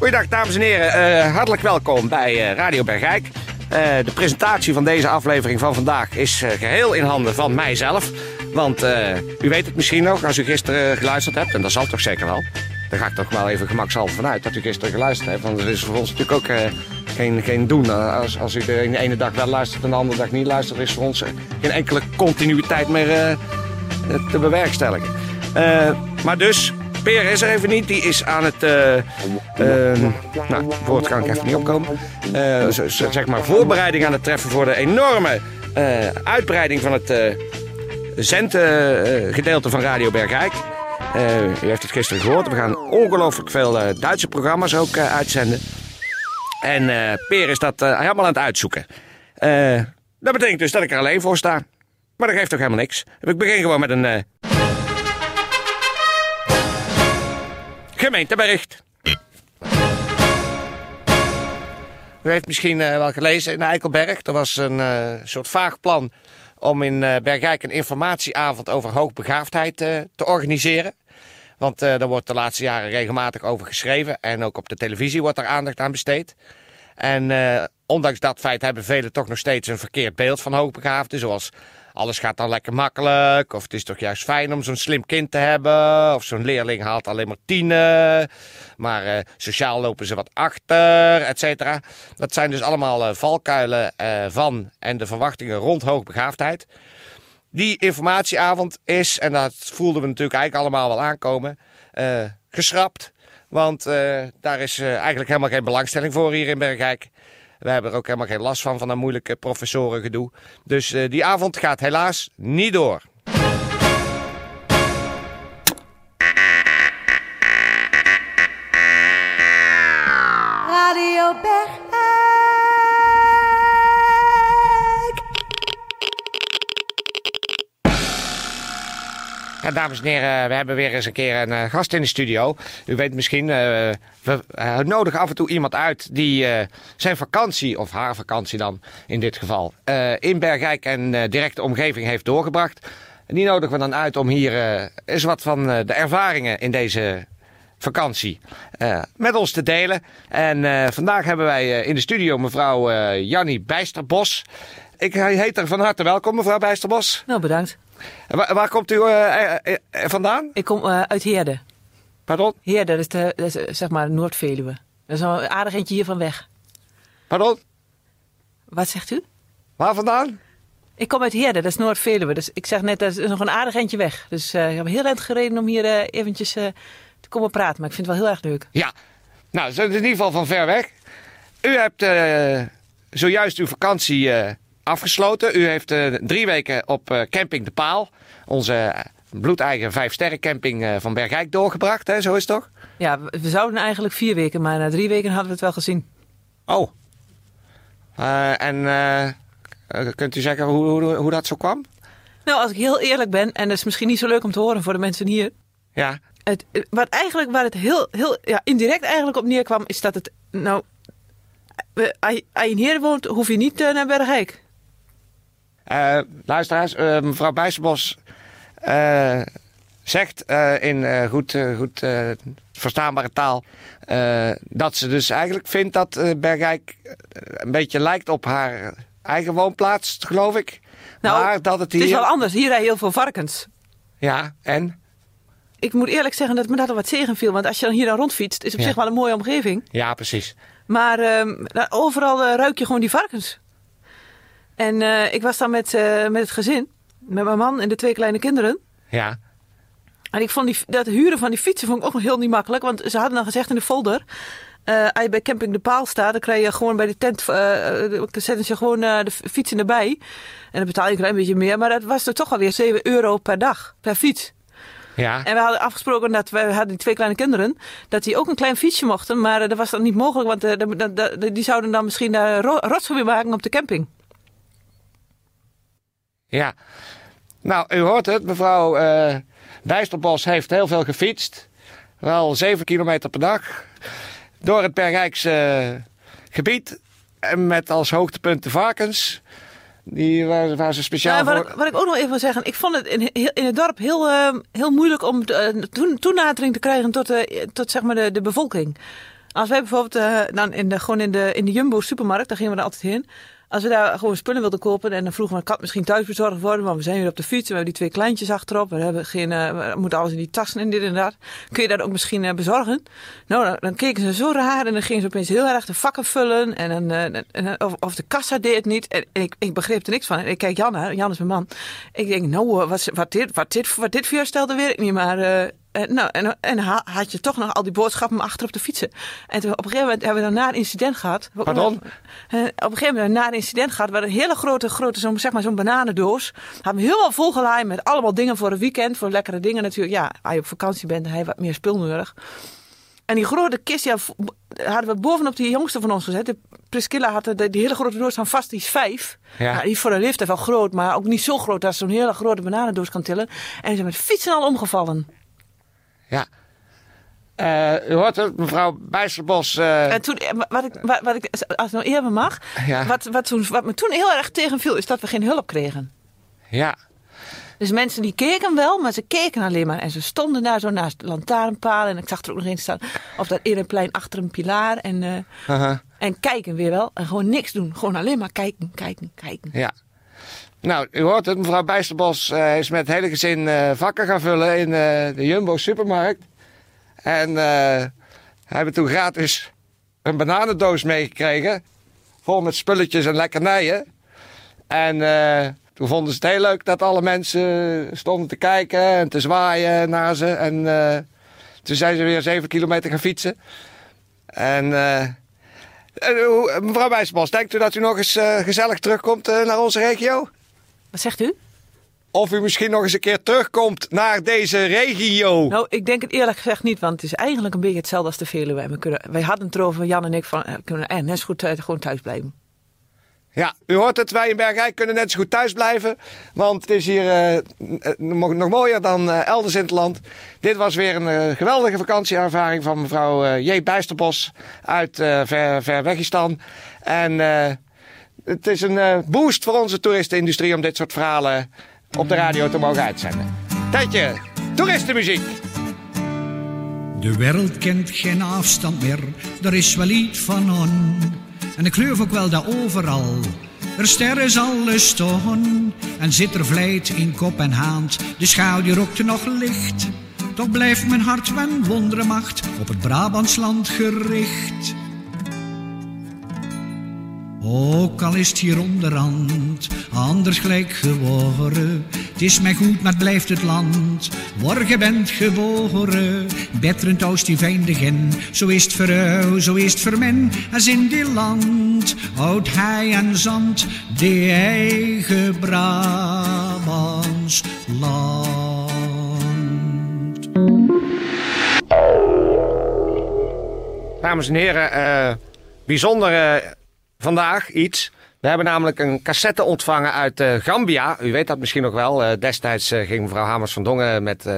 Goedendag dames en heren, Eh, hartelijk welkom bij eh, Radio Bergijk. Eh, de presentatie van deze aflevering van vandaag is eh, geheel in handen van mijzelf. Want u weet het misschien nog, als u gisteren geluisterd hebt, en dat zal toch zeker wel. Daar ga ik toch wel even gemakshalve vanuit dat u gisteren geluisterd hebt. Want dat is voor ons natuurlijk ook geen, geen doen. Als, als u de ene dag wel luistert en de andere dag niet luistert, is voor ons geen enkele continuïteit meer te bewerkstelligen. Maar dus, Peer is er even niet. Die is aan het. eh eh, nou, het woord kan ik even niet opkomen. Eh, zeg maar voorbereiding aan het treffen voor de enorme uitbreiding van het zendgedeelte van Radio Bergijk. U heeft het gisteren gehoord. We gaan ongelooflijk veel Duitse programma's ook uitzenden. En Peer is dat helemaal aan het uitzoeken. Dat betekent dus dat ik er alleen voor sta. Maar dat geeft toch helemaal niks. Ik begin gewoon met een. Gemeentebericht. U heeft misschien eh, wel gelezen in Eikelberg. Er was een eh, soort vaag plan om in eh, Bergijk een informatieavond over hoogbegaafdheid te organiseren. Want daar wordt de laatste jaren regelmatig over geschreven. En ook op de televisie wordt er aandacht aan besteed. En eh, ondanks dat feit hebben velen toch nog steeds een verkeerd beeld van hoogbegaafden. Zoals alles gaat dan lekker makkelijk. Of het is toch juist fijn om zo'n slim kind te hebben. Of zo'n leerling haalt alleen maar tienen. Maar eh, sociaal lopen ze wat achter, et cetera. Dat zijn dus allemaal eh, valkuilen van en de verwachtingen rond hoogbegaafdheid. Die informatieavond is, en dat voelden we natuurlijk eigenlijk allemaal wel aankomen, geschrapt. Want eh, daar is eh, eigenlijk helemaal geen belangstelling voor hier in Bergijk. We hebben er ook helemaal geen last van, van dat moeilijke professorengedoe. Dus eh, die avond gaat helaas niet door. Dames en heren, we hebben weer eens een keer een eh, gast in de studio. U weet misschien, eh, we nodigen af en toe iemand uit die eh, zijn vakantie, of haar vakantie dan in dit geval, in Bergijk en directe omgeving heeft doorgebracht. Die nodigen we dan uit om hier eens wat van de ervaringen in deze vakantie met ons te delen. En vandaag hebben wij in de studio mevrouw Jannie Bijsterbos. Ik heet er van harte welkom, mevrouw Bijsterbos. Nou, bedankt. En Waar, waar komt u eh, eh, eh, vandaan? Ik kom uit Heerde. Pardon? Heerde, dat is, de, dat is zeg maar Noord-Veluwe. Dat is een aardig eentje hier van weg. Pardon? Wat zegt u? Waar vandaan? Ik kom uit Heerde, dat is Noord-Veluwe. Dus ik zeg net, dat is nog een aardig eentje weg. Dus eh, ik heb heel eind gereden om hier eventjes te komen praten. Maar ik vind het wel heel erg leuk. Ja. Nou, zo is in ieder geval van ver weg. U hebt zojuist uw vakantie afgesloten. U heeft eh, drie weken op eh, Camping De Paal, onze eh, bloedeigen vijf-sterren camping van Bergijk doorgebracht. Hè? Zo is het toch? Ja, we, zouden eigenlijk vier weken, maar na drie weken hadden we het wel gezien. Oh. En kunt u zeggen hoe, hoe, hoe dat zo kwam? Nou, als ik heel eerlijk ben, en dat is misschien niet zo leuk om te horen voor de mensen hier. Ja. Het, wat eigenlijk, waar het heel, heel ja, indirect eigenlijk op neerkwam, is dat het, nou, als je- Heerde woont, hoef je niet naar Bergijk. Eh, luisteraars, eh, mevrouw Bijsterbos eh, zegt in goed, goed verstaanbare taal dat ze dus eigenlijk vindt dat Bergijk een beetje lijkt op haar eigen woonplaats, geloof ik. Nou, maar dat het hier... Het is wel anders. Hier rijden heel veel varkens. Ja, en? Ik moet eerlijk zeggen dat me dat wel wat tegen viel. Want als je dan hier dan rondfietst, is op Ja. zich wel een mooie omgeving. Ja, precies. Maar ehm, nou, overal ruik je gewoon die varkens. En eh, ik was dan met, eh, met het gezin. Met mijn man en de twee kleine kinderen. Ja, En ik vond die, dat huren van die fietsen vond ik ook nog heel niet makkelijk. Want ze hadden dan gezegd in de folder... eh, als je bij Camping de Paal staat, dan krijg je gewoon bij de tent... dan zetten ze gewoon de fietsen erbij. En dan betaal je een klein beetje meer. Maar dat was er toch alweer 7 euro per dag, per fiets. Ja. En we hadden afgesproken dat we hadden die twee kleine kinderen, dat die ook een klein fietsje mochten. Maar dat was dan niet mogelijk, want die zouden dan misschien uh, rotzooi maken op de camping. Ja. Nou, u hoort het. Mevrouw eh Dijsselbos heeft heel veel gefietst. Wel zeven kilometer per dag. Door het Bergrijkse gebied. En met als hoogtepunt de varkens. Die waar ze speciaal Ja, wat, voor... ik, wat ik ook nog even wil zeggen, ik vond het in, in het dorp heel, eh, heel moeilijk om uh, toen, toenadering te krijgen tot, uh, tot zeg maar de, de bevolking. Als wij bijvoorbeeld uh, dan in de, gewoon in de, in de Jumbo supermarkt, daar gingen we er altijd heen. Als we daar gewoon spullen wilden kopen en dan vroegen we, kan het misschien thuis bezorgd worden, want we zijn weer op de fiets, we hebben die twee kleintjes achterop, we hebben geen, uh, we moeten alles in die tassen en dit en dat. Kun je dat ook misschien uh, bezorgen? Nou, dan, keken ze zo raar en dan gingen ze opeens heel erg de vakken vullen en, dan, uh, en of, of, de kassa deed het niet. En, en ik, ik, begreep er niks van. En ik kijk Jan aan, Jan is mijn man. Ik denk, nou, wat, wat, dit, wat, dit, wat dit voorstelde, weet ik niet, maar... en, nou, en, en had je toch nog al die boodschappen achter op de fietsen. En toen, op een gegeven moment hebben we dan na een incident gehad. Pardon? Op een gegeven moment na een incident gehad. We hadden een hele grote, grote zo'n zeg maar zo'n bananendoos. Hadden we helemaal volgelaaid met allemaal dingen voor een weekend. Voor lekkere dingen natuurlijk. Ja, als je op vakantie bent, dan heb je wat meer spul nodig. En die grote kist, ja, hadden we bovenop die jongste van ons gezet. De Priscilla had de, die hele grote doos van vast, die is vijf. Ja. Nou, die is voor een leeftijd wel groot, maar ook niet zo groot dat ze zo'n hele grote bananendoos kan tillen. En ze zijn met fietsen al omgevallen. Ja. Uh, u hoort het, mevrouw Bijsterbos. Uh... En toen, wat ik, wat, wat ik, als het nou eerder mag, ja. wat, wat, toen, wat me toen heel erg tegenviel, is dat we geen hulp kregen. Ja. Dus mensen die keken wel, maar ze keken alleen maar. En ze stonden daar zo naast lantaarnpalen. En ik zag er ook nog in staan. Of dat in een plein achter een pilaar. En, uh -huh. en kijken weer wel. En gewoon niks doen. Gewoon alleen maar kijken, kijken, kijken. Ja. Nou, u hoort het. Mevrouw Bijsterbos uh, is met het hele gezin uh, vakken gaan vullen in uh, de Jumbo supermarkt. En hebben toen gratis een bananendoos meegekregen. Vol met spulletjes en lekkernijen. En toen vonden ze het heel leuk dat alle mensen stonden te kijken en te zwaaien naar ze. En toen zijn ze weer zeven kilometer gaan fietsen. En mevrouw Bijsbos, denkt u dat u nog eens gezellig terugkomt naar onze regio? Wat zegt u? Of u misschien nog eens een keer terugkomt naar deze regio. Nou, ik denk het eerlijk gezegd niet, want het is eigenlijk een beetje hetzelfde als de Veluwe. We kunnen, wij hadden het erover, Jan en ik, van we kunnen eh, net zo goed uh, gewoon thuis blijven. Ja, u hoort het, wij in Bergrijk kunnen net zo goed thuis blijven. Want het is hier uh, nog, nog, mooier dan uh, elders in het land. Dit was weer een uh, geweldige vakantieervaring van mevrouw J. Bijsterbos uit ver, Verwegistan. En het is een boost voor onze toeristenindustrie om dit soort verhalen op de radio te mogen uitzenden. Tijdje, toeristenmuziek. De wereld kent geen afstand meer, er is wel iets van on. En ik geloof ook wel dat overal er sterren zal staan. En zit er vlijt in kop en hand, de schouder rokt nog licht. Toch blijft mijn hart van wondere macht op het Brabantsland gericht. Ook al is het hier onderhand anders gelijk geworden. Het is mij goed, maar het blijft het land je bent geboren. Betterend als die veindigen, zo is het voor jou, zo is het voor men. Als in die land, oud hei en zand, die eigen Brabants land. Dames en heren, uh, bijzonder uh, vandaag iets. We hebben namelijk een cassette ontvangen uit uh, Gambia. U weet dat misschien nog wel. Uh, destijds uh, ging mevrouw Hamers van Dongen met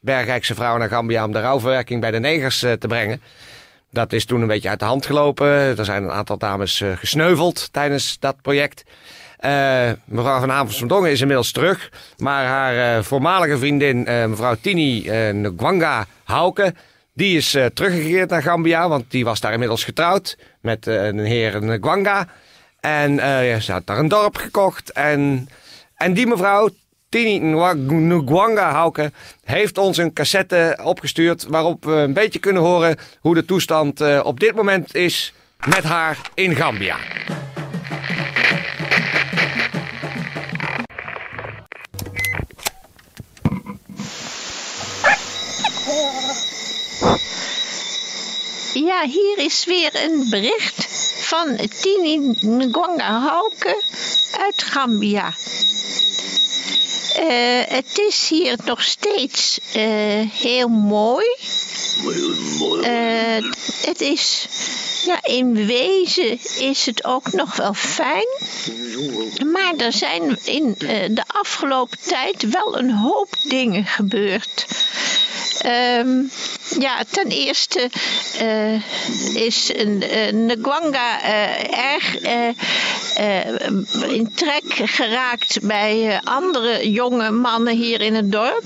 Bergrijkse vrouwen naar Gambia om de rouwverwerking bij de negers te brengen. Dat is toen een beetje uit de hand gelopen. Er zijn een aantal dames gesneuveld tijdens dat project. mevrouw van Hamers van Dongen is inmiddels terug. Maar haar voormalige vriendin, mevrouw Tini Ngwanga Hauke, die is teruggekeerd naar Gambia. Want die was daar inmiddels getrouwd met een heer Ngwanga. En uh, ze had daar een dorp gekocht. En, en die mevrouw, Tini Ngwanga Hauke, heeft ons een cassette opgestuurd. Waarop we een beetje kunnen horen hoe de toestand uh, op dit moment is met haar in Gambia. Hier is weer een bericht van Tini Ngwanga Hauke uit Gambia. Eh, het is hier nog steeds eh, heel mooi. Eh, het is, ja, in wezen is het ook nog wel fijn. Maar er zijn in de afgelopen tijd wel een hoop dingen gebeurd. Ehm, ja, ten eerste eh, is een, eh, Ngwanga eh, erg in trek geraakt bij andere jonge mannen hier in het dorp.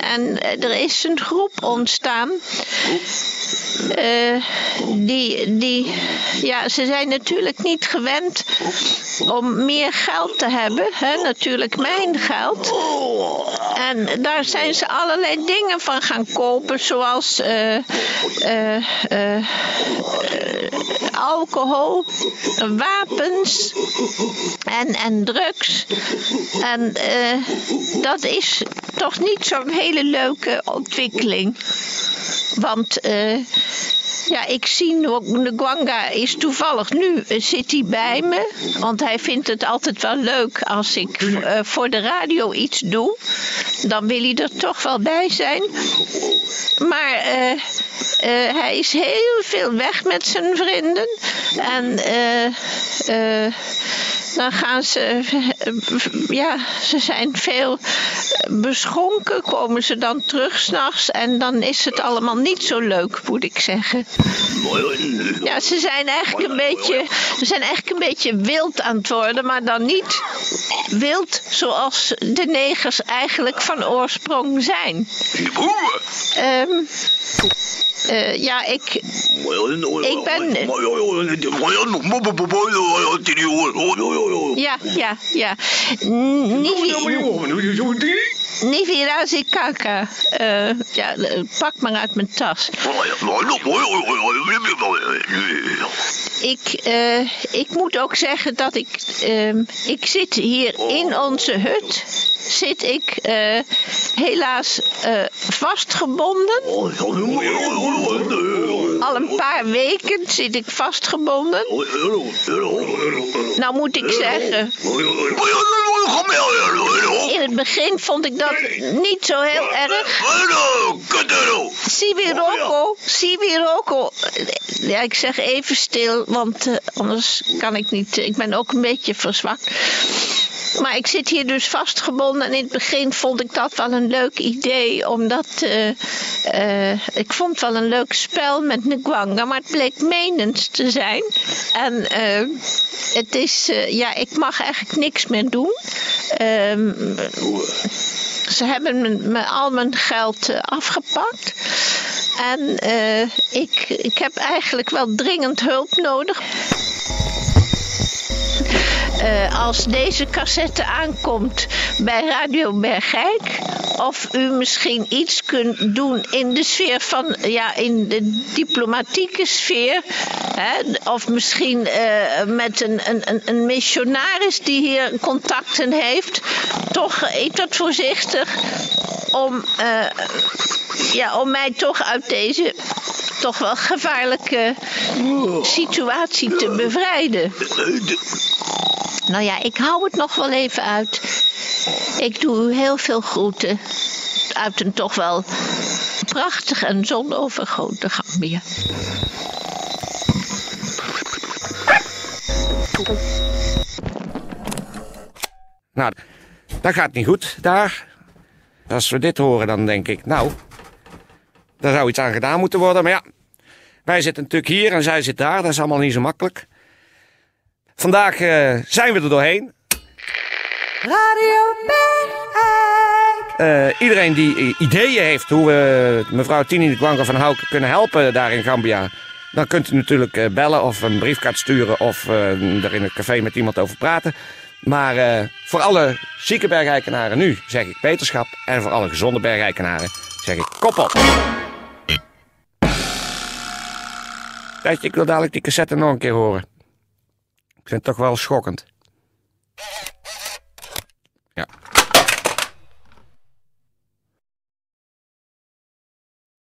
En er is een groep ontstaan. Eh, die, die, ja, ze zijn natuurlijk niet gewend om meer geld te hebben. Hè? Natuurlijk mijn geld. En daar zijn ze allerlei dingen van gaan kopen, zoals eh, eh, alcohol, wapens en, en drugs. En dat is toch niet zo'n hele leuke ontwikkeling. Want eh, ja, ik zie Ngwanga is toevallig nu eh, zit hij bij me. Want hij vindt het altijd wel leuk als ik eh, voor de radio iets doe. Dan wil hij er toch wel bij zijn. Maar hij is heel veel weg met zijn vrienden. En dan gaan ze, eh, ja, ze zijn veel beschonken, komen ze dan terug s'nachts en dan is het allemaal niet zo leuk, moet ik zeggen. Ja, ze zijn eigenlijk een beetje, ze zijn eigenlijk een beetje wild aan het worden, maar dan niet wild zoals de negers eigenlijk van oorsprong zijn. Ehm, eh, ja, ik, ik ben... Ja, ja, ja. Nivi- Nivirazi Kaka. Eh, ja, eh, pak maar uit mijn tas. Ik, eh, ik moet ook zeggen dat ik, ehm, ik zit hier in onze hut, zit ik eh, helaas eh, vastgebonden. Al een paar weken zit ik vastgebonden. Nou moet ik zeggen, in het begin vond ik dat niet zo heel erg. Sibiroko, Sibiroko. Ja, ik zeg even stil, want eh, anders kan ik niet. Ik ben ook een beetje verzwakt. Maar ik zit hier dus vastgebonden en in het begin vond ik dat wel een leuk idee, omdat eh, eh, ik vond wel een leuk spel met Ngwanga, maar het bleek menens te zijn. En eh, het is, eh, ja, ik mag eigenlijk niks meer doen. Ehm, ze hebben me, al mijn geld eh, afgepakt. En eh, ik, ik heb eigenlijk wel dringend hulp nodig. Eh, als deze cassette aankomt bij Radio Bergijk, of u misschien iets kunt doen in de sfeer van, ja, in de diplomatieke sfeer, hè, of misschien eh, met een, een, een- missionaris die hier contacten heeft, toch iets wat voorzichtig om, eh, ja, om mij toch uit deze toch wel gevaarlijke situatie te bevrijden. Nou ja, ik hou het nog wel even uit. Ik doe u heel veel groeten uit een toch wel prachtig en zonovergoten Gambia. Nou, dat gaat niet goed daar. Als we dit horen, dan denk ik, nou, daar zou iets aan gedaan moeten worden. Maar ja, wij zitten natuurlijk hier en zij zit daar. Dat is allemaal niet zo makkelijk. Vandaag eh, zijn we er doorheen. Radio Eh, iedereen die eh, ideeën heeft hoe we mevrouw Tini de Kwanka van Houken kunnen helpen daar in Gambia. Dan kunt u natuurlijk bellen of een briefkaart sturen of eh, er in het café met iemand over praten. Maar voor alle zieke bergeikenaren nu zeg ik beterschap. En voor alle gezonde bergeikenaren zeg ik kop op. Tijdje, ik wil dadelijk die cassette nog een keer horen. Ik vind het toch wel schokkend.